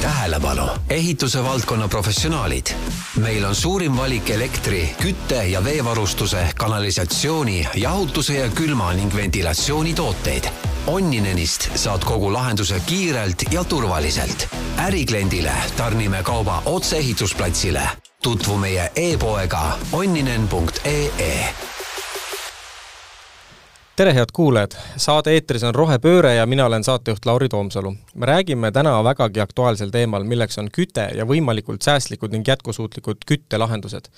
tähelepanu, ehituse valdkonna professionaalid. meil on suurim valik elektri, kütte ja veevarustuse, kanalisatsiooni, jahutuse ja külma ning ventilatsiooni tooteid. Onninenist saad kogu lahenduse kiirelt ja turvaliselt. ärikliendile tarnime kauba otse ehitusplatsile. tutvu meie e-poega onninen.ee tere, head kuulajad! saade eetris on Rohepööre ja mina olen saatejuht Lauri Toomsalu. me räägime täna vägagi aktuaalsel teemal, milleks on küte ja võimalikult säästlikud ning jätkusuutlikud küttelahendused.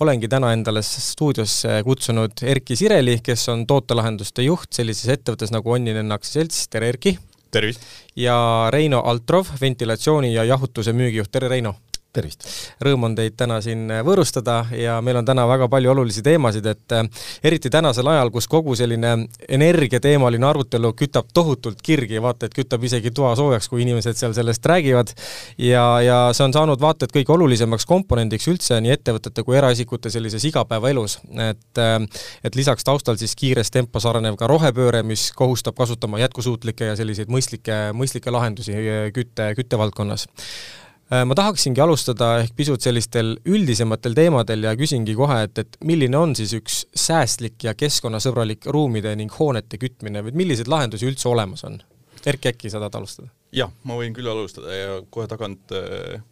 olengi täna endale stuudiosse kutsunud Erki Sireli, kes on tootelahenduste juht sellises ettevõttes nagu Onninen Aktsiaselts, tere Erki! tervist! ja Reino Altrov, ventilatsiooni ja jahutuse müügijuht, tere Reino! Tervist! Rõõm on teid täna siin võõrustada ja meil on täna väga palju olulisi teemasid, et äh, eriti tänasel ajal, kus kogu selline energiateemaline arutelu kütab tohutult kirgi, vaata et kütab isegi toa soojaks, kui inimesed seal sellest räägivad, ja, ja see on saanud vaata et kõige olulisemaks komponendiks üldse nii ettevõtete kui eraisikute sellises igapäevaelus, et äh, et lisaks taustal siis kiires tempos arenev ka rohepööre, mis kohustab kasutama jätkusuutlikke ja selliseid mõistlikke, mõistlikke lahendusi kütte, küttevaldkonnas. Äh, ma tahaksingi alustada ehk pisut sellistel üldisematel teemadel ja küsingi kohe, et, et milline on siis üks säästlik ja keskkonnasõbralik ruumide ning hoonete kütmine või milliseid lahendusi üldse olemas on? Erki, äkki sa tahad alustada? jah, ma võin küll alustada ja kohe tagant äh,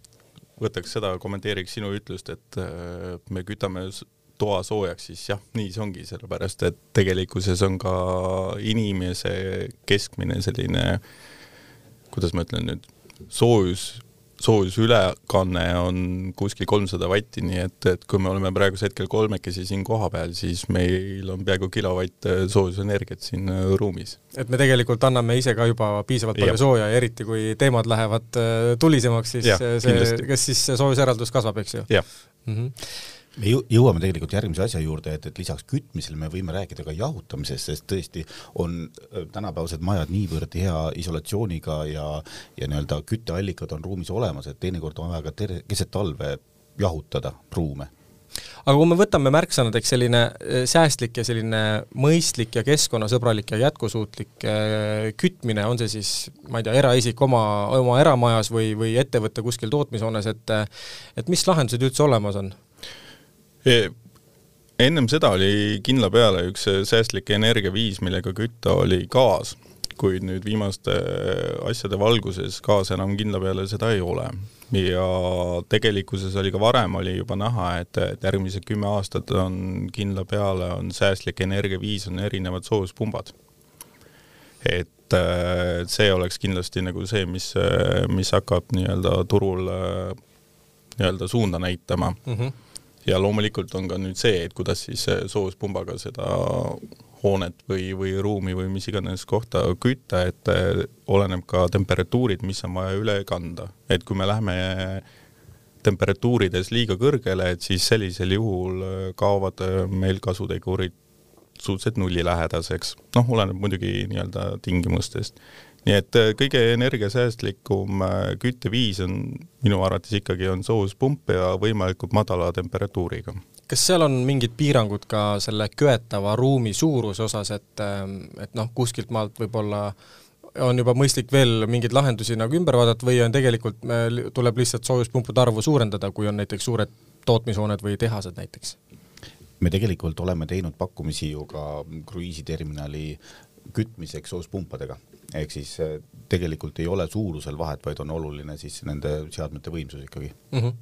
võtaks seda, kommenteeriks sinu ütlust, et äh, me kütame toa soojaks, siis jah, nii see ongi, sellepärast et tegelikkuses on ka inimese keskmine selline, kuidas ma ütlen nüüd, soojus soojusülekanne on kuskil kolmsada vatti, nii et, et kui me oleme praegusel hetkel kolmekesi siin kohapeal, siis meil on peaaegu kilovatt soojusenergiat siin äh, ruumis. et me tegelikult anname ise ka juba piisavalt palju ja. sooja ja eriti, kui teemad lähevad äh, tulisemaks, siis ja, see, kes siis soojuseraldus kasvab, eks ju? mm -hmm me jõuame tegelikult järgmise asja juurde, et, et lisaks kütmisele me võime rääkida ka jahutamisest, sest tõesti on äh, tänapäevased majad niivõrd hea isolatsiooniga ja, ja nii-öelda kütteallikad on ruumis olemas, et teinekord on vaja ka ter-, keset talve jahutada ruume aga kui me võtame märksõnadeks selline äh, säästlik ja selline mõistlik ja keskkonnasõbralik ja jätkusuutlik äh, kütmine, on see siis, ma ei tea, eraisik oma, oma eramajas või, või ettevõte kuskil tootmishoones, et et mis lahendused üldse olemas on? Ennem seda oli kindla peale üks säästlik energiaviis, millega kütta oli gaas, kuid nüüd viimaste asjade valguses gaas enam kindla peale seda ei ole. ja tegelikkuses oli ka varem oli juba näha, et, et järgmised kümme aastat on kindla peale, on säästlik energiaviis, on erinevad soojuspumbad. et see oleks kindlasti nagu see, mis, mis hakkab nii-öelda turul nii-öelda suunda näitama mm. -hmm ja loomulikult on ka nüüd see, et kuidas siis soojuspumbaga seda hoonet või, või ruumi või mis iganes kohta kütta, et eh, oleneb ka temperatuurid, mis on vaja üle kanda. et kui me läheme temperatuurides liiga kõrgele, et siis sellisel juhul eh, kaovad eh, meil kasutegurid suhteliselt nullilähedaseks. noh, oleneb muidugi nii-öelda tingimustest nii et äh, kõige energiasäästlikum äh, kütteviis on minu arvates ikkagi on soojuspump ja võimalikult madala temperatuuriga. kas seal on mingid piirangud ka selle köetava ruumi suuruse osas, et, ähm, et noh, kuskilt maalt võib-olla on juba mõistlik veel mingeid lahendusi nagu ümber vaadata või on tegelikult, tuleb lihtsalt soojuspumpude arvu suurendada, kui on näiteks suured tootmishooned või tehased näiteks? me tegelikult oleme teinud pakkumisi ju ka kruiisiterminali kütmiseks soojuspumpadega ehk siis äh, tegelikult ei ole suurusel vahet, vaid on oluline siis nende seadmete võimsus ikkagi. Mm. -hmm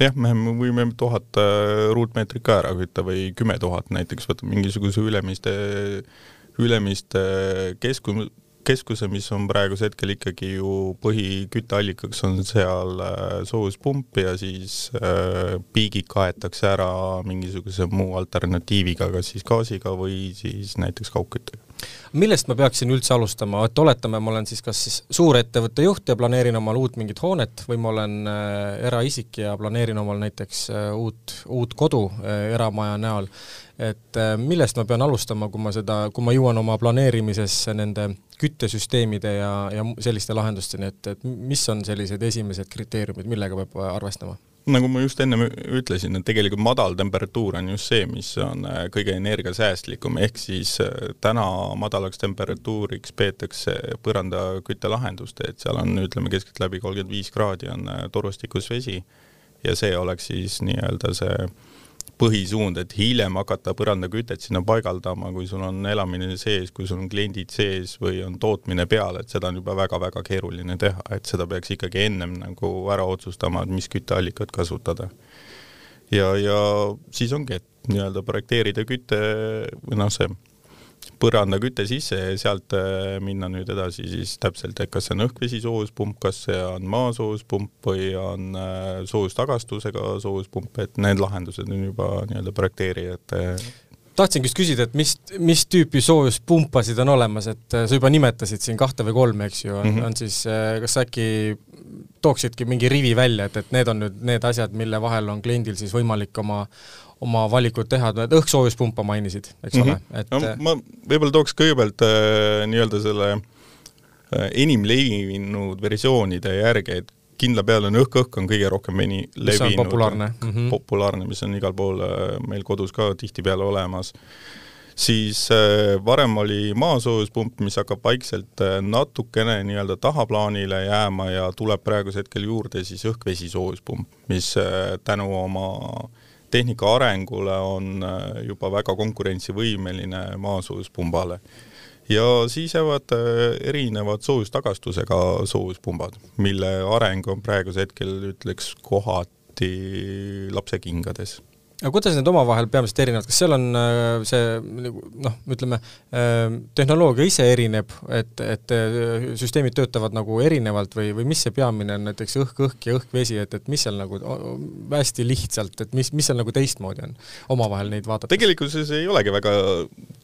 jah, me võime tuhat äh, ruutmeetrit ka ära kütta või kümme tuhat näiteks, võtame mingisuguse Ülemiste, Ülemiste kesku-, keskuse, mis on praegusel hetkel ikkagi ju põhikütteallikaks on seal äh, soojuspump ja siis äh, piigid kaetakse ära mingisuguse muu alternatiiviga, kas siis gaasiga või siis näiteks kaugküttega millest ma peaksin üldse alustama, et oletame, ma olen siis kas siis suurettevõtte juht ja planeerin omale uut mingit hoonet või ma olen äh, eraisik ja planeerin omale näiteks äh, uut, uut kodu äh, eramaja näol, et millest ma pean alustama, kui ma seda, kui ma jõuan oma planeerimises nende küttesüsteemide ja, ja selliste lahendusteni, et, et mis on sellised esimesed kriteeriumid, millega peab arvestama? Nagu ma just ennem ütlesin, et tegelikult madal temperatuur on just see, mis on äh, kõige energiasäästlikum, ehk siis äh, täna madalaks temperatuuriks peetakse põrandaküttelahendust, et seal on, ütleme keskeltläbi kolmkümmend viis kraadi on äh, torvastikus vesi. Ja see oleks siis nii-öelda see põhisuund, et hiljem hakata põrandakütet sinna paigaldama, kui sul on elamine sees, kui sul on kliendid sees või on tootmine peal, et seda on juba väga-väga keeruline teha, et seda peaks ikkagi ennem nagu ära otsustama, et mis kütteallikat kasutada. ja, ja siis ongi, et nii-öelda projekteerida küte või noh, see põrandaküte sisse ja sealt äh, minna nüüd edasi siis täpselt, et kas see on õhk-vesi soojuspump, kas see on maasoojuspump või on äh, soojustagastusega soojuspump, et need lahendused on juba nii-öelda projekteerijate tahtsingi just küsida, et mis, mis tüüpi soojuspumpasid on olemas, et äh, sa juba nimetasid siin kahte või kolme, eks ju, on mm, -hmm. on siis, kas äkki tooksidki mingi rivi välja, et, et need on nüüd need asjad, mille vahel on kliendil siis võimalik oma oma valikud teha, et õhksoojuspumpa mainisid, eks mm -hmm. ole, et no ma võib-olla tooks kõigepealt äh, nii-öelda selle äh, enim levinud versioonide järgi, et kindla peale on õhk-õhk on kõige rohkem eni levinud, populaarne mm, -hmm. populaarne, mis on igal pool äh, meil kodus ka tihtipeale olemas, siis äh, varem oli maasoojuspump, mis hakkab vaikselt äh, natukene nii-öelda tahaplaanile jääma ja tuleb praegusel hetkel juurde siis õhk-vesi soojuspump, mis äh, tänu oma äh, tehnika arengule on äh, juba väga konkurentsivõimeline maasoojuspunbale. ja siis jäävad äh, erinevad soojustagastusega soojuspumbad, mille areng on praegusel hetkel, ütleks, kohati lapsekingades aga kuidas need omavahel peamiselt erinevad, kas seal on äh, see nagu noh, ütleme, äh, tehnoloogia ise erineb, et, et äh, süsteemid töötavad nagu erinevalt või, või mis see peamine on, näiteks õhk-õhk ja õhk-vesi, et, et mis seal nagu hästi lihtsalt, et mis, mis seal nagu teistmoodi on, omavahel neid vaadata? tegelikkuses ei olegi väga,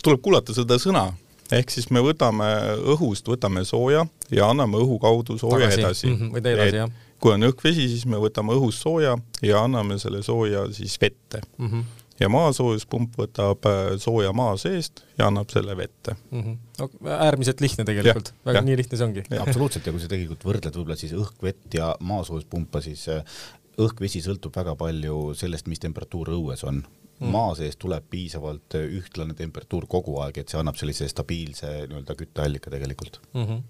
tuleb kuulata seda sõna, ehk siis me võtame õhust, võtame sooja ja anname õhu kaudu sooja Tagasi. edasi mm. -hmm, või edasi, jah kui on õhkvesi, siis me võtame õhust sooja ja anname selle sooja siis vette mm. -hmm. ja maasoojuspump võtab äh, sooja maa seest ja annab selle vette mm. -hmm. No, äärmiselt lihtne tegelikult, väga ja. nii lihtne see ongi. absoluutselt ja kui sa tegelikult võrdled võib-olla siis õhkvett ja maasoojuspumpa, siis äh, õhk-vesi sõltub väga palju sellest, mis temperatuur õues on mm. maa sees tuleb piisavalt äh, ühtlane temperatuur kogu aeg, et see annab sellise stabiilse nii-öelda kütteallika tegelikult mm. -hmm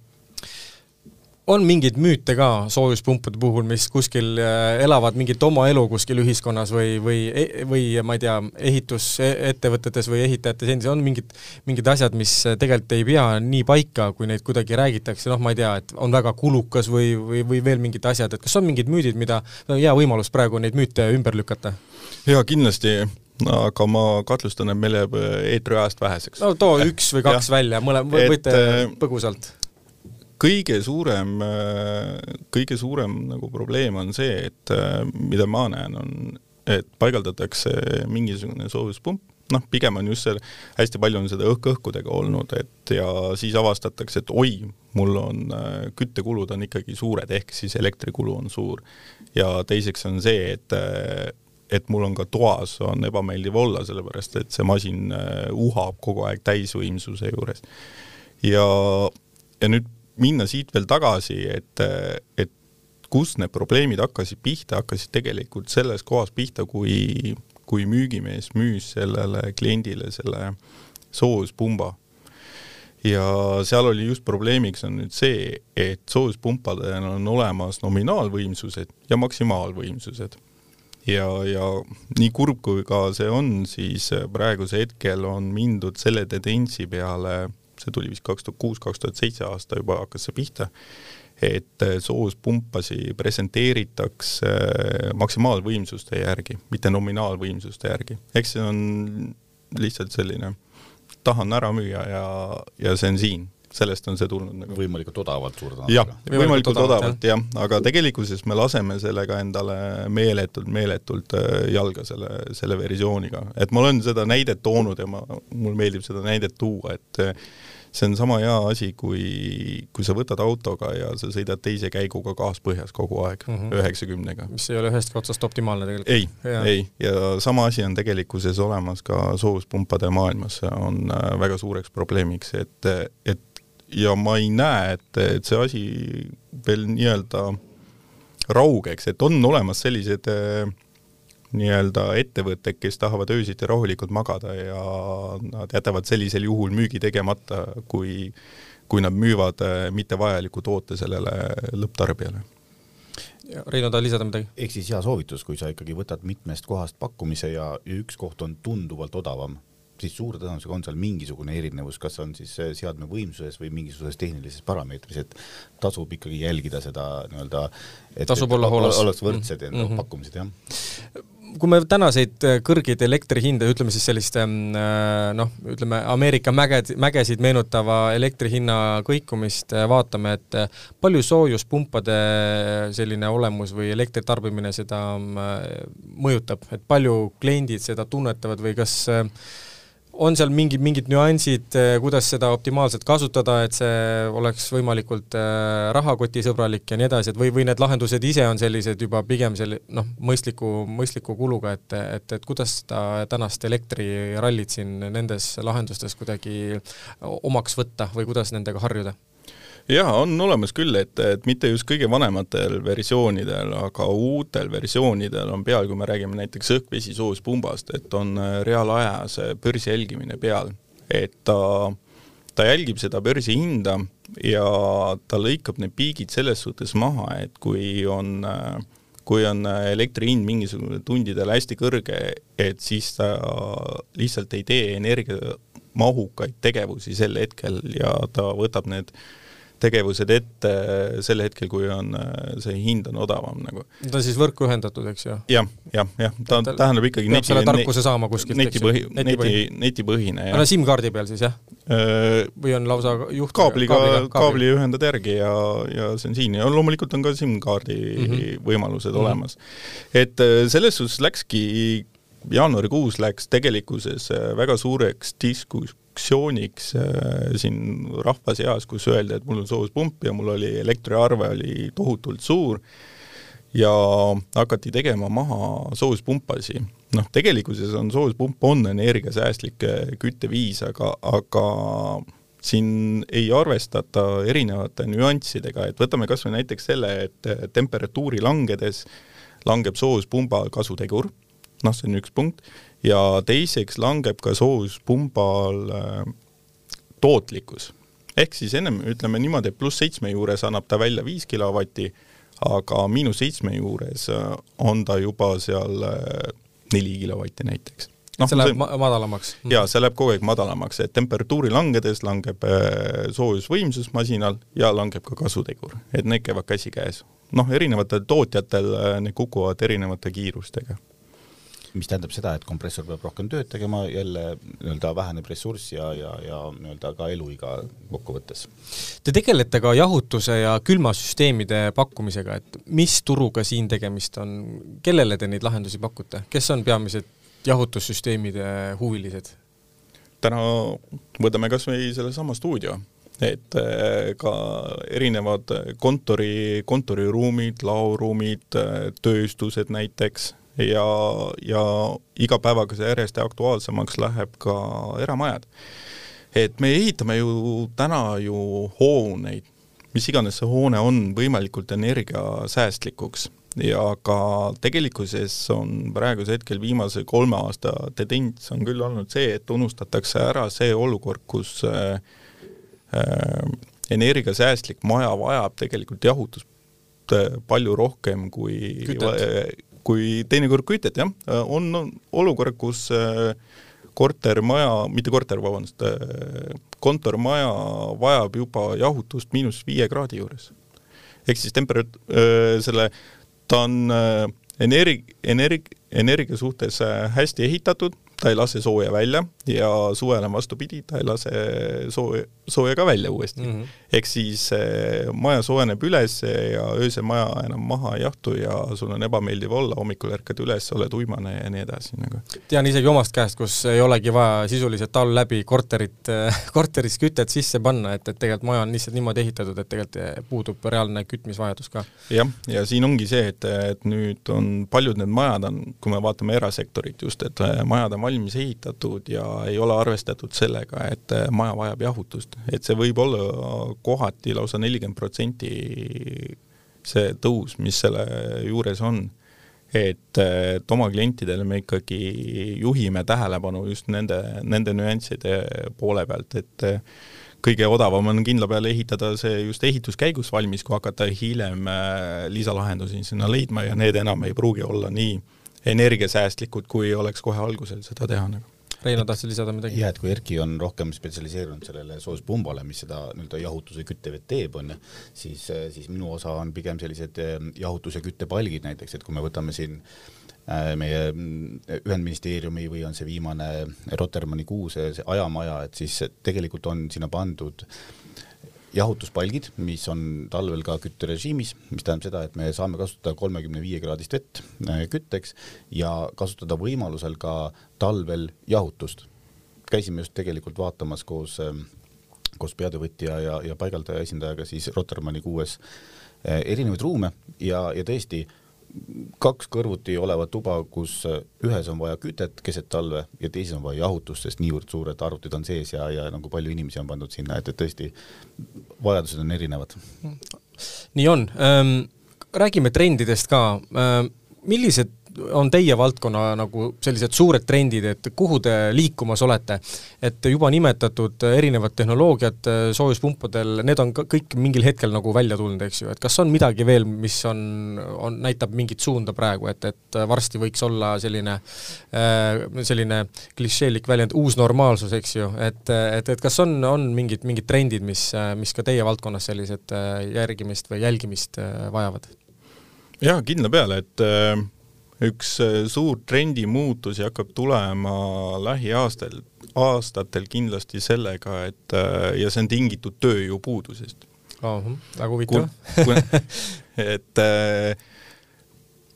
on mingeid müüte ka soojuspumpude puhul, mis kuskil äh, elavad mingit oma elu kuskil ühiskonnas või, või, e-, või ma ei tea, ehitusettevõtetes või ehitajate sees on mingid, mingid asjad, mis tegelikult ei pea nii paika, kui neid kuidagi räägitakse, noh, ma ei tea, et on väga kulukas või, või, või veel mingid asjad, et kas on mingid müüdid, mida, hea võimalus praegu neid müüte ümber lükata? jaa, kindlasti no aga ma kahtlustan, et meil jääb eetriajast väheseks. no too üks või kaks ja. välja, mõle-, võite põgusalt kõige suurem, kõige suurem nagu probleem on see, et mida ma näen, on, et paigaldatakse mingisugune soojuspump, noh, pigem on just see, hästi palju on seda õhk-õhkudega olnud, et ja siis avastatakse, et oi, mul on küttekulud on ikkagi suured, ehk siis elektrikulu on suur. ja teiseks on see, et et mul on ka toas, on ebameeldiv olla, sellepärast et see masin uhab kogu aeg täisvõimsuse juures. ja, ja nüüd minna siit veel tagasi, et, et kust need probleemid hakkasid pihta, hakkasid tegelikult selles kohas pihta, kui, kui müügimees müüs sellele kliendile selle soojuspumba. ja seal oli just probleemiks on nüüd see, et soojuspumpadel on olemas nominaalvõimsused ja maksimaalvõimsused ja, ja nii kurb kui ka see on, siis praegusel hetkel on mindud selle tendentsi peale see tuli vist kaks tuhat kuus, kaks tuhat seitse aasta juba hakkas see pihta, et äh, soospumpasi presenteeritakse äh, maksimaalvõimsuste järgi, mitte nominaalvõimsuste järgi. eks see on lihtsalt selline, tahan ära müüa ja, ja see on siin. Sellest on see tulnud nagu. Võimalikult odavalt suure tõenäosusega. jah, võimalikult odavalt jah, aga tegelikkuses me laseme sellega endale meeletult, meeletult äh, jalga selle, selle versiooniga, et ma olen seda näidet toonud ja ma, mulle meeldib seda näidet tuua, et see on sama hea asi, kui, kui sa võtad autoga ja sa sõidad teise käiguga gaas põhjas kogu aeg, mhm. üheksakümnega mm. -hmm. mis ei ole ühestki otsast optimaalne tegelikult. ei, ei, ja sama asi on tegelikkuses olemas ka soojuspumpade maailmas, see on äh, väga suureks probleemiks, et, et ja ma ei näe, et, et see asi veel nii-öelda raugeks, et on olemas sellised äh, nii-öelda ettevõtted, kes tahavad öösiti rahulikult magada ja nad jätavad sellisel juhul müügi tegemata, kui kui nad müüvad äh, mittevajaliku toote sellele lõpptarbijale. Reino, tahad lisada midagi? ehk siis hea soovitus, kui sa ikkagi võtad mitmest kohast pakkumise ja üks koht on tunduvalt odavam, siis suure tõenäosusega on seal mingisugune erinevus, kas on siis seadme võimsuses või mingisuguses tehnilises parameetris, et tasub ikkagi jälgida seda nii-öelda tasub olla hoolas. oleks võrdsed mm -hmm. pakkumised, jah kui me tänaseid äh, kõrgeid elektrihinde, ütleme siis sellist ähm, äh, noh, ütleme Ameerika mäged, mägesid meenutava elektri hinna kõikumist äh, vaatame, et palju soojuspumpade selline olemus või elektri tarbimine seda mõjutab, et palju kliendid seda tunnetavad või kas äh, on seal mingid, mingid nüansid, eh, kuidas seda optimaalselt kasutada, et see oleks võimalikult eh, rahakotisõbralik ja nii edasi, et või, või need lahendused ise on sellised juba pigem selli-, noh, mõistliku, mõistliku kuluga, et, et, et kuidas seda tänast elektrirallit siin nendes lahendustes kuidagi omaks võtta või kuidas nendega harjuda? Jaa, on olemas küll, et, et mitte just kõige vanematel versioonidel, aga uutel versioonidel on peal, kui me räägime näiteks õhk-vesi-soojuspumbast, et on äh, reaalajas börsi jälgimine peal. et ta, ta jälgib seda börsihinda ja ta lõikab need piigid selles suhtes maha, et kui on äh, kui on äh, elektri hind mingisugune tundidel hästi kõrge, et siis ta lihtsalt ei tee energiamahukaid tegevusi sel hetkel ja ta võtab need äh, tegevused ette sel hetkel, kui on, see hind on odavam nagu. ta on siis võrku ühendatud, eks ju? jah, jah, jah, ta on, tähendab ikkagi peab neti, selle tarkuse saama kuskilt, netipõhi, neti, netipõhine, jah. SIM-kaardi peal siis, jah? või on lausa juht kaabliga, kaabli, kaabli ühendad järgi ja, ja see on siin ja loomulikult on ka SIM-kaardi mm -hmm. võimalused mm -hmm. olemas. et selles suhtes läkski jaanuarikuus läks tegelikkuses väga suureks diskus-, diskussiooniks äh, siin rahva seas, kus öeldi, et mul on soojuspump ja mul oli elektriarve oli tohutult suur ja hakati tegema maha soojuspumpasi. noh, tegelikkuses on soojuspump on energiasäästlik äh, kütteviis, aga, aga siin ei arvestata erinevate nüanssidega, et võtame kas või näiteks selle, et äh, temperatuuri langedes langeb soojuspumba kasutegur, noh, see on üks punkt, ja teiseks langeb ka soojuspumbal äh, tootlikkus. ehk siis ennem ütleme niimoodi, et pluss seitsme juures annab ta välja viis kilovatti, aga miinus seitsme juures äh, on ta juba seal äh, neli kilovatti näiteks no, see läheb see, madalamaks? jaa, see läheb kogu aeg madalamaks, et temperatuuri langedes langeb soojusvõimsus masinal ja langeb ka kasutegur, et need käivad käsikäes. noh, erinevatel tootjatel need kukuvad erinevate kiirustega mis tähendab seda, et kompressor peab rohkem tööd tegema, jälle nii-öelda väheneb ressurss ja, ja, ja nii-öelda ka eluiga kokkuvõttes. Te tegelete ka jahutuse ja külmasüsteemide pakkumisega, et mis turuga siin tegemist on, kellele te neid lahendusi pakute, kes on peamised jahutussüsteemide huvilised? täna võtame kas või sellesama stuudio, et eh, ka erinevad kontori, kontoriruumid, laoruumid, tööstused näiteks ja, ja iga päevaga see järjest aktuaalsemaks läheb ka eramajad. et me ehitame ju täna ju hooneid, mis iganes see hoone on, võimalikult energiasäästlikuks. Ja ka tegelikkuses on praegusel hetkel viimase kolme aasta tendents on küll olnud see, et unustatakse ära see olukord, kus äh, äh, energiasäästlik maja vajab tegelikult jahutust äh, palju rohkem kui Kütet kui teinekord kütet, jah, on olukorrad, kus äh, kortermaja, mitte korter, vabandust, äh, kontormaja vajab juba jahutust miinus viie kraadi juures. ehk siis temperat-, äh, selle, ta on energ-, energ-, energia suhtes hästi ehitatud, ta ei lase sooja välja ja suvel on vastupidi, ta ei lase sooja, sooja ka välja uuesti mm -hmm.. ehk siis maja soojeneb üles ja öösel maja enam maha ei jahtu ja sul on ebameeldiv olla, hommikul ärkad üles, oled uimane ja nii edasi nagu. tean isegi omast käest, kus ei olegi vaja sisuliselt talv läbi korterit, korteris kütet sisse panna, et, et tegelikult maja on lihtsalt niimoodi ehitatud, et tegelikult puudub reaalne kütmisvajadus ka. jah, ja siin ongi see, et, et nüüd on paljud need majad on, kui me vaatame erasektorit just, et majad on valmis ehitatud ja ei ole arvestatud sellega, et maja vajab jahutust, et see võib olla kohati lausa nelikümmend protsenti see tõus, mis selle juures on. et, et oma klientidele me ikkagi juhime tähelepanu just nende, nende nüansside poole pealt, et kõige odavam on kindla peale ehitada see just ehituskäigus valmis, kui hakata hiljem lisalahendusi sinna leidma ja need enam ei pruugi olla nii energiasäästlikud, kui oleks kohe algusel seda teha nagu. Reino, tahtsid lisada midagi? jah, et kui Erki on rohkem spetsialiseerunud sellele soojuspumbale, mis seda nii-öelda jahutuse kütteveed teeb, on ju, siis, siis minu osa on pigem sellised äh, jahutus- ja küttepalgid näiteks, et kui me võtame siin äh, Äh, meie mm, Ühendministeeriumi või on see viimane Rotermanni kuu, see, see ajamaja, et siis tegelikult on sinna pandud jahutuspalgid, mis on talvel ka kütterežiimis, mis tähendab seda, et me saame kasutada kolmekümne viie kraadist vett äh, kütteks ja kasutada võimalusel ka talvel jahutust. käisime just tegelikult vaatamas koos, ähm, koos peatöövõtja ja, ja paigaldaja esindajaga siis Rotermanni kuues äh, erinevaid ruume ja, ja tõesti kaks kõrvuti olevat tuba, kus ühes on vaja kütet keset talve ja teises on vaja jahutust, sest niivõrd suured arvutid on sees ja, ja nagu palju inimesi on pandud sinna, et, et tõesti vajadused on erinevad. nii on ähm,. räägime trendidest ka ähm,. millised on teie valdkonna nagu sellised suured trendid, et kuhu te liikumas olete? et juba nimetatud erinevad tehnoloogiad soojuspumpadel, need on ka kõik mingil hetkel nagu välja tulnud, eks ju, et kas on midagi veel, mis on, on, näitab mingit suunda praegu, et, et varsti võiks olla selline äh, selline klišeelik väljend, uus normaalsus, eks ju, et, et, et kas on, on mingid, mingid trendid, mis, mis ka teie valdkonnas sellised järgimist või jälgimist vajavad? jaa, kindla peale, et äh üks äh, suur trendimuutusi hakkab tulema lähiaastal, aastatel kindlasti sellega, et äh, ja see on tingitud tööjõupuudusest oh,. väga huvitav. et äh,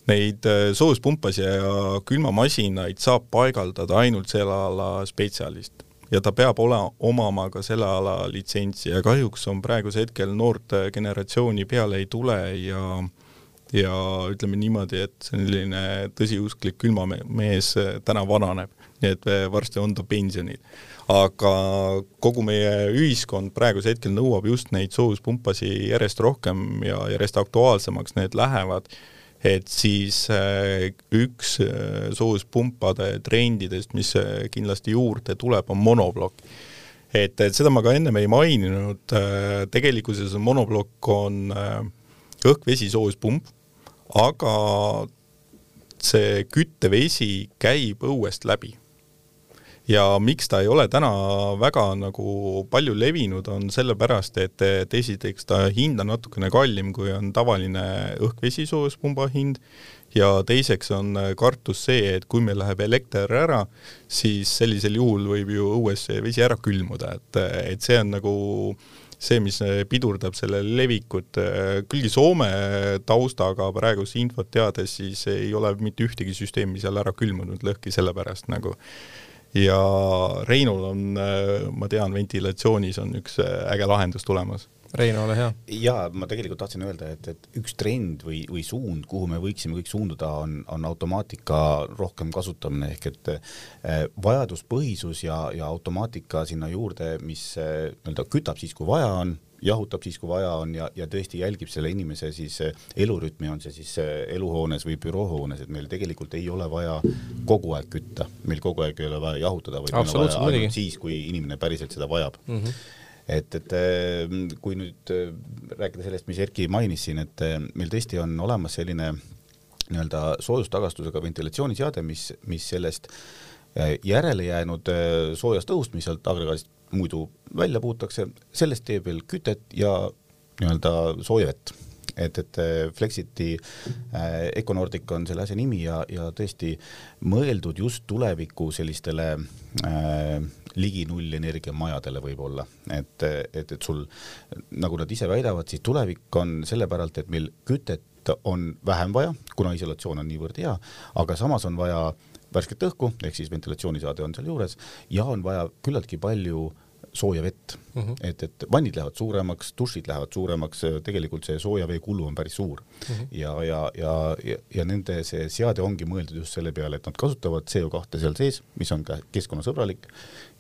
neid soojuspumpasid ja külmamasinaid saab paigaldada ainult selle ala spetsialist ja ta peab olema, omama ka selle ala litsentsi ja kahjuks on praegusel hetkel noort generatsiooni peale ei tule ja äh, ja ütleme niimoodi, et selline tõsiusklik külmamees täna vananeb, nii et varsti on ta pensionil. aga kogu meie ühiskond praegusel hetkel nõuab just neid soojuspumpasi järjest rohkem ja järjest aktuaalsemaks need lähevad, et siis äh, üks äh, soojuspumpade trendidest, mis äh, kindlasti juurde tuleb, on monoplokk et, et seda ma ka ennem ei maininud, tegelikkuses monoplokk on õhk-vesi soojuspump, aga see küttevesi käib õuest läbi. ja miks ta ei ole täna väga nagu palju levinud, on sellepärast, et, et esiteks ta hind on natukene kallim, kui on tavaline õhk-vesi soojuspumba hind ja teiseks on kartus see, et kui meil läheb elekter ära, siis sellisel juhul võib ju õues vesi ära külmuda, et, et see on nagu äh, see, mis äh, pidurdab selle levikut, äh, küll Soome taustaga praegust infot teades, siis ei ole mitte ühtegi süsteemi seal ära külmunud lõhki selle pärast nagu. Ja Reinul on, äh, ma tean, ventilatsioonis on üks äge lahendus tulemas Reino, ole hea. jaa, ma tegelikult tahtsin öelda, et, et üks trend või, või suund, kuhu me võiksime kõik suunduda, on, on automaatika rohkem kasutamine, ehk et eh, vajaduspõhisus ja, ja automaatika sinna juurde, mis eh, nii-öelda kütab siis, kui vaja on, jahutab siis, kui vaja on ja, ja tõesti jälgib selle inimese siis eh, elurütmi, on see siis eh, eluhoones või büroohoones, et meil tegelikult ei ole vaja kogu aeg kütta, meil kogu aeg ei ole vaja jahutada, vaid meil on vaja ainult siis, kui inimene päriselt seda vajab. Mm. -hmm et, et äh, kui nüüd rääkida sellest, mis Erki mainis siin, et meil tõesti on olemas selline nii-öelda soojustagastusega ventilatsiooniseade, mis, mis sellest järele jäänud soojast õhust, mis sealt agregaadist muidu välja puutakse, sellest teeb veel kütet ja nii-öelda sooja vett et, et Flexiti äh, Econordic on selle asja nimi ja, ja tõesti mõeldud just tuleviku sellistele äh, ligi nullenergiamajadele võib-olla, et, et, et sul, nagu nad ise väidavad, siis tulevik on selle päralt, et meil kütet on vähem vaja, kuna isolatsioon on niivõrd hea, aga samas on vaja värsket õhku, ehk siis ventilatsioonisaade on sealjuures ja on vaja küllaltki palju sooja vett mm. -hmm. et, et vannid lähevad suuremaks, dušid lähevad suuremaks, tegelikult see sooja vee kulu on päris suur mm. -hmm. ja, ja, ja, ja, ja nende see seade ongi mõeldud just selle peale, et nad kasutavad CO2 seal sees, mis on ka keskkonnasõbralik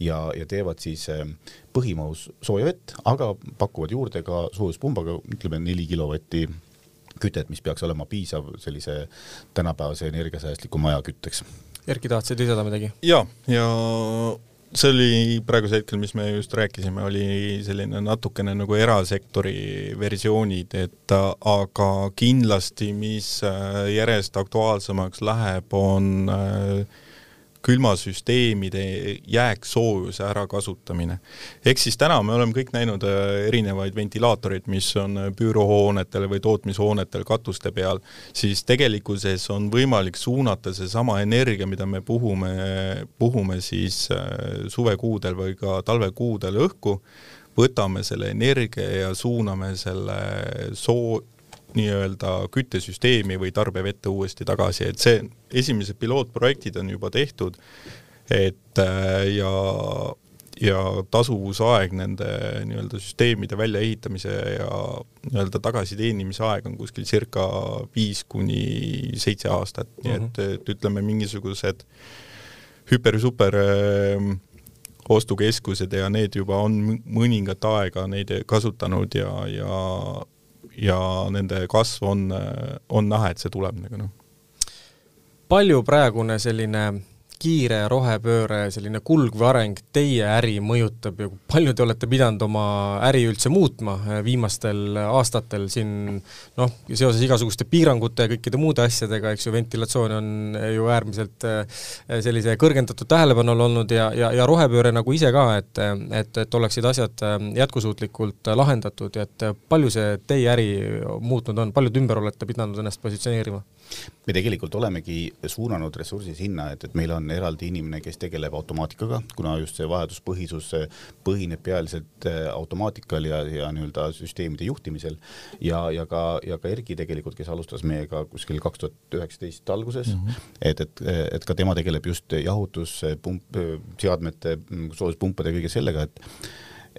ja, ja teevad siis eh, põhimahus sooja vett, aga pakuvad juurde ka soojuspumbaga, ütleme neli kilovatti kütet, mis peaks olema piisav sellise tänapäevase energiasäästliku maja kütteks. Erki, tahtsid lisada midagi? jaa, ja see oli praegusel hetkel, mis me just rääkisime, oli selline natukene nagu erasektori versioonid, et aga kindlasti, mis järjest aktuaalsemaks läheb, on äh, külmasüsteemide jääksoojuse ärakasutamine. ehk siis täna me oleme kõik näinud äh, erinevaid ventilaatoreid, mis on büürohoonetel või tootmishoonetel katuste peal, siis tegelikkuses on võimalik suunata seesama energia, mida me puhume, puhume siis äh, suvekuudel või ka talvekuudel õhku, võtame selle energia ja suuname selle soo-, nii-öelda küttesüsteemi või tarbevette uuesti tagasi, et see, esimesed pilootprojektid on juba tehtud, et äh, ja ja tasuvusaeg nende nii-öelda süsteemide väljaehitamise ja nii-öelda tagasiteenimise aeg on kuskil circa viis kuni seitse aastat mm, -hmm. nii et, mhm. et ütleme, mingisugused hüper-super äh, ostukeskused ja need juba on mõningat aega neid kasutanud ja, ja ja nende kasv on, on näha, et see tuleb nagu noh. palju praegune selline kiire rohepööre, selline kulg või areng teie äri mõjutab ja palju te olete pidanud oma äri üldse muutma eh, viimastel aastatel siin noh, seoses igasuguste piirangute ja kõikide muude asjadega, eks ju, ventilatsioon on ju äärmiselt eh, sellise kõrgendatud tähelepanu all olnud ja, ja, ja rohepööre nagu ise ka, et et, et oleksid asjad jätkusuutlikult lahendatud ja et palju see teie äri muutnud on, palju te ümber olete pidanud ennast positsioneerima? Me tegelikult olemegi suunanud ressursi sinna, et, et meil on eraldi inimene, kes tegeleb automaatikaga, kuna just see vajaduspõhisus põhineb pealiselt äh, automaatikal ja, ja nii-öelda süsteemide juhtimisel ja, ja ka, ja ka Erki tegelikult, kes alustas meiega kuskil kaks tuhat üheksateist alguses mm, -hmm. et, et, et ka tema tegeleb just jahutuspump, seadmete, soojuspumpade ja kõige sellega, et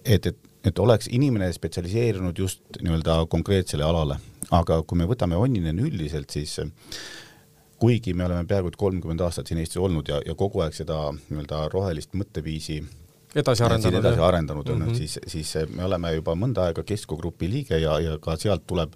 et, et, et oleks inimene spetsialiseerunud just nii-öelda konkreetsele alale aga kui me võtame Onninen üldiselt, siis kuigi me oleme peaaegu et kolmkümmend aastat siin Eestis olnud ja, ja kogu aeg seda nii-öelda rohelist mõtteviisi edasi arendanud, edasi arendanud on mm, -hmm. siis, siis me oleme juba mõnda aega Kesko Grupi liige ja, ja ka sealt tuleb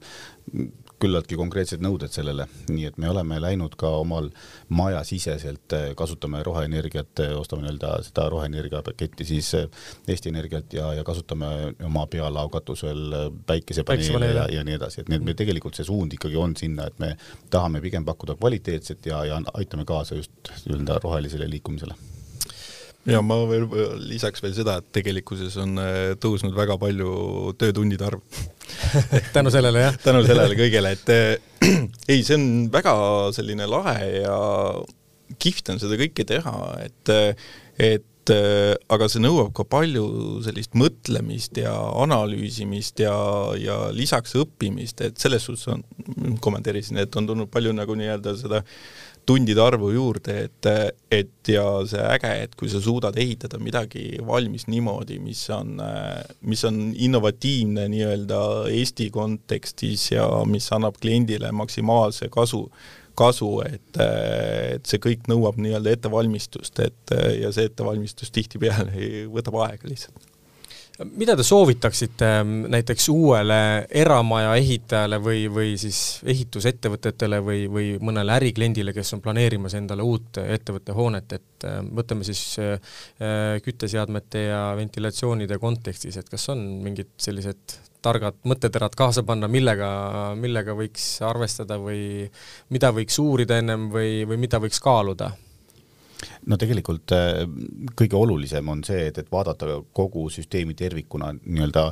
küllaltki konkreetsed nõuded sellele, nii et me oleme läinud ka omal majasiseselt, eh, kasutame roheenergiat, eh, ostame nii-öelda seda roheenergia paketti siis eh, Eesti Energialt ja, ja kasutame oma pealao katusel päikesepaneele ja, ja nii edasi, et nii et me tegelikult see suund ikkagi on sinna, et me tahame pigem pakkuda kvaliteetset ja, ja aitame kaasa just nii-öelda rohelisele liikumisele ja ma veel lisaks veel seda, et tegelikkuses on äh, tõusnud väga palju töötundide arv tänu sellele, jah? tänu sellele kõigele, et äh, ei, see on väga selline lahe ja kihvt on seda kõike teha, et et aga see nõuab ka palju sellist mõtlemist ja analüüsimist ja, ja lisaks õppimist, et selles suhtes on, kommenteerisin, et on tulnud palju nagu nii-öelda seda äh, tundide arvu juurde, et, et ja see äge, et kui sa suudad ehitada midagi valmis niimoodi, mis on, mis on innovatiivne nii-öelda Eesti kontekstis ja mis annab kliendile maksimaalse kasu, kasu, et, et see kõik nõuab nii-öelda ettevalmistust, et ja see ettevalmistus tihtipeale võtab aega lihtsalt mida te soovitaksite ähm, näiteks uuele eramaja ehitajale või, või siis ehitusettevõtetele või, või mõnele ärikliendile, kes on planeerimas endale uut ettevõtte hoonet, et ähm, võtame siis äh, kütteseadmete ja ventilatsioonide kontekstis, et kas on mingid sellised targad mõtteterad kaasa panna, millega, millega võiks arvestada või mida võiks uurida ennem või, või mida võiks kaaluda? No tegelikult äh, kõige olulisem on see, et, et vaadata kogu süsteemi tervikuna nii-öelda,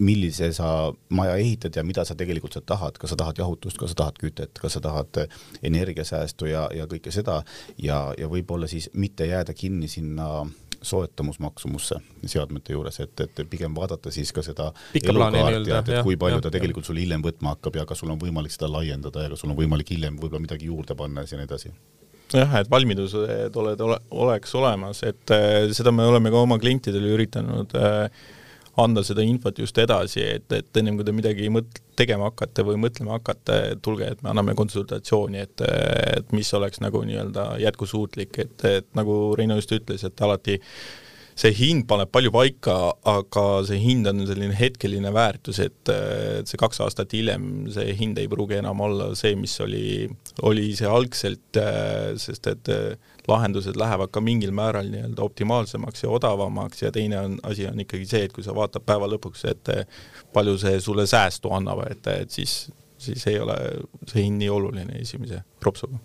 millise sa maja ehitad ja mida sa tegelikult sa tahad, kas sa tahad jahutust, kas sa tahad kütet, kas sa tahad energiasäästu ja, ja kõike seda. Ja, ja võib-olla siis mitte jääda kinni sinna soetamusmaksumusse seadmete juures, et, et pigem vaadata siis ka seda elukaarti, et, et kui palju ja, ta tegelikult sul hiljem võtma hakkab ja kas sul on võimalik seda laiendada ja kas sul on võimalik hiljem võib-olla midagi juurde panna ja nii edasi jah, et valmidused oled, ole, oleks olemas, et äh, seda me oleme ka oma klientidele üritanud äh, anda seda infot just edasi, et, et ennem kui te midagi mõt-, tegema hakkate või mõtlema hakkate, tulge, et me anname konsultatsiooni, et, et mis oleks nagu nii-öelda jätkusuutlik, et, et nagu Reino just ütles, et alati see hind paneb palju paika, aga see hind on selline hetkeline väärtus, et, et see kaks aastat hiljem see hind ei pruugi enam olla see, mis oli, oli see algselt, sest et lahendused lähevad ka mingil määral nii-öelda optimaalsemaks ja odavamaks ja teine on, asi on ikkagi see, et kui sa vaatad päeva lõpuks, et palju see sulle säästu annab, et, et siis, siis ei ole see hind nii oluline esimese propsuga.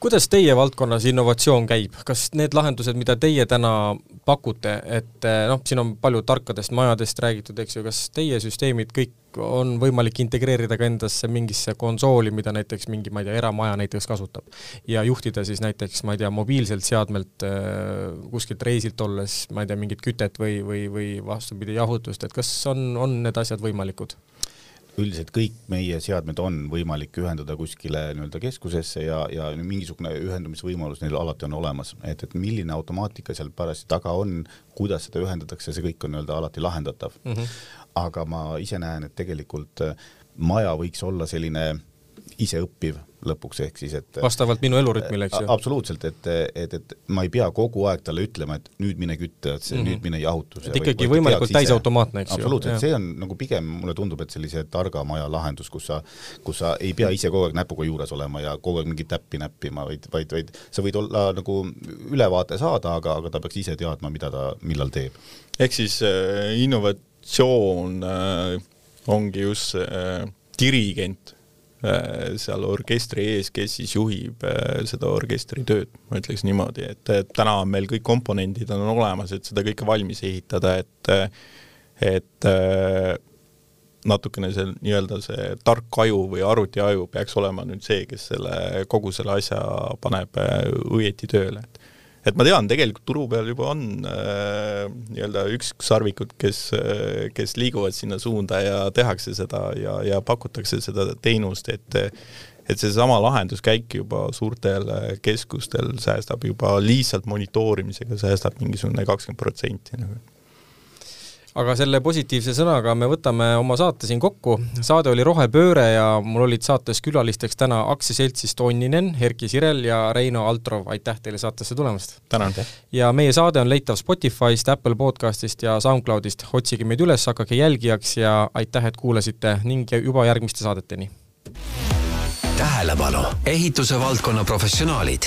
Kuidas teie valdkonnas innovatsioon käib, kas need lahendused, mida teie täna pakute, et eh, noh, siin on palju tarkadest majadest räägitud, eks ju, kas teie süsteemid kõik on võimalik integreerida ka endasse mingisse konsooli, mida näiteks mingi, ma ei tea, eramaja näiteks kasutab? ja juhtida siis näiteks, ma ei tea, mobiilselt seadmelt äh, kuskilt reisilt olles, ma ei tea, mingit kütet või, või, või vastupidi, jahutust, et kas on, on need asjad võimalikud? Üldiselt kõik meie seadmed on võimalik ühendada kuskile nii-öelda keskusesse ja, ja mingisugune ühendamisvõimalus neil alati on olemas, et, et milline automaatika seal parajasti taga on, kuidas seda ühendatakse, see kõik on nii-öelda alati lahendatav mm. -hmm. aga ma ise näen, et tegelikult maja võiks olla selline iseõppiv lõpuks, ehk siis et vastavalt minu elurütmile, eks ju? absoluutselt, et, et, et ma ei pea kogu aeg talle ütlema, et nüüd mine kütta, et see mm -hmm. nüüd mine jahutusse. et ikkagi või, võimalikult täisautomaatne, eks ju? absoluutselt, see on nagu pigem, mulle tundub, et sellise targa maja lahendus, kus sa, kus sa ei pea ise kogu aeg näpuga juures olema ja kogu aeg mingit täppi näppima, vaid, vaid, vaid sa võid olla nagu ülevaate saada, aga, aga ta peaks ise teadma, mida ta millal teeb. ehk siis äh, innovatsioon äh, ongi just äh, dirigent seal orkestri ees, kes siis juhib äh, seda orkestri tööd, ma ütleks niimoodi, et täna on meil kõik komponendid on olemas, et seda kõike valmis ehitada, et et äh, natukene see nii-öelda see tark aju või arvutiaju peaks olema nüüd see, kes selle, kogu selle asja paneb õieti tööle, et et ma tean, tegelikult turu peal juba on äh, nii-öelda ükssarvikud, kes äh,, kes liiguvad sinna suunda ja tehakse seda ja, ja pakutakse seda teenust, et et seesama lahenduskäik juba suurtel keskustel säästab juba lihtsalt monitoorimisega, säästab mingisugune kakskümmend protsenti nagu aga selle positiivse sõnaga me võtame oma saate siin kokku, saade oli Rohepööre ja mul olid saates külalisteks täna aktsiaseltsist Onninen, Erki Sirel ja Reino Altrov, aitäh teile saatesse tulemast! tänan! ja meie saade on leitav Spotify'st, Apple podcastist ja SoundCloudist, otsige meid üles, hakake jälgijaks ja aitäh, et kuulasite ning juba järgmiste saadeteni! Tähelepanu, ehituse valdkonna professionaalid.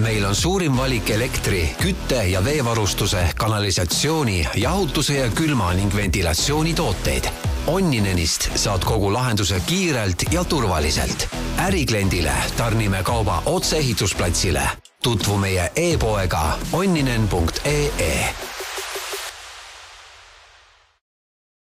meil on suurim valik elektri, kütte ja veevarustuse, kanalisatsiooni, jahutuse ja külma ning ventilatsiooni tooteid. Onninenist saad kogu lahenduse kiirelt ja turvaliselt. ärikliendile tarnime kauba otse ehitusplatsile. tutvu meie e-poega onninen.ee